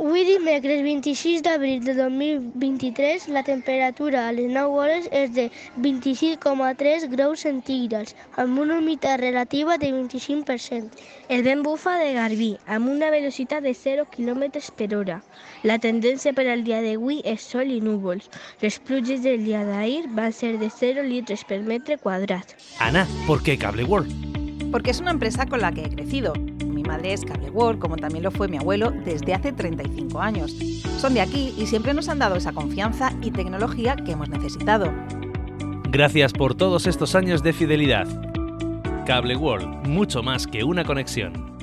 Avui dimecres 26 d'abril de 2023 la temperatura a les 9 hores és de 26,3 graus centígrads amb una humitat relativa de 25%. El vent bufa de Garbí amb una velocitat de 0 km per hora. La tendència per al dia d'avui és sol i núvols. Les pluges del dia d'ahir van ser de 0 litres per metre quadrat. Ana, ¿por qué Cable World? Porque es una empresa con la que he crecido. Madre es Cable World, como también lo fue mi abuelo desde hace 35 años. Son de aquí y siempre nos han dado esa confianza y tecnología que hemos necesitado. Gracias por todos estos años de fidelidad. Cable World, mucho más que una conexión.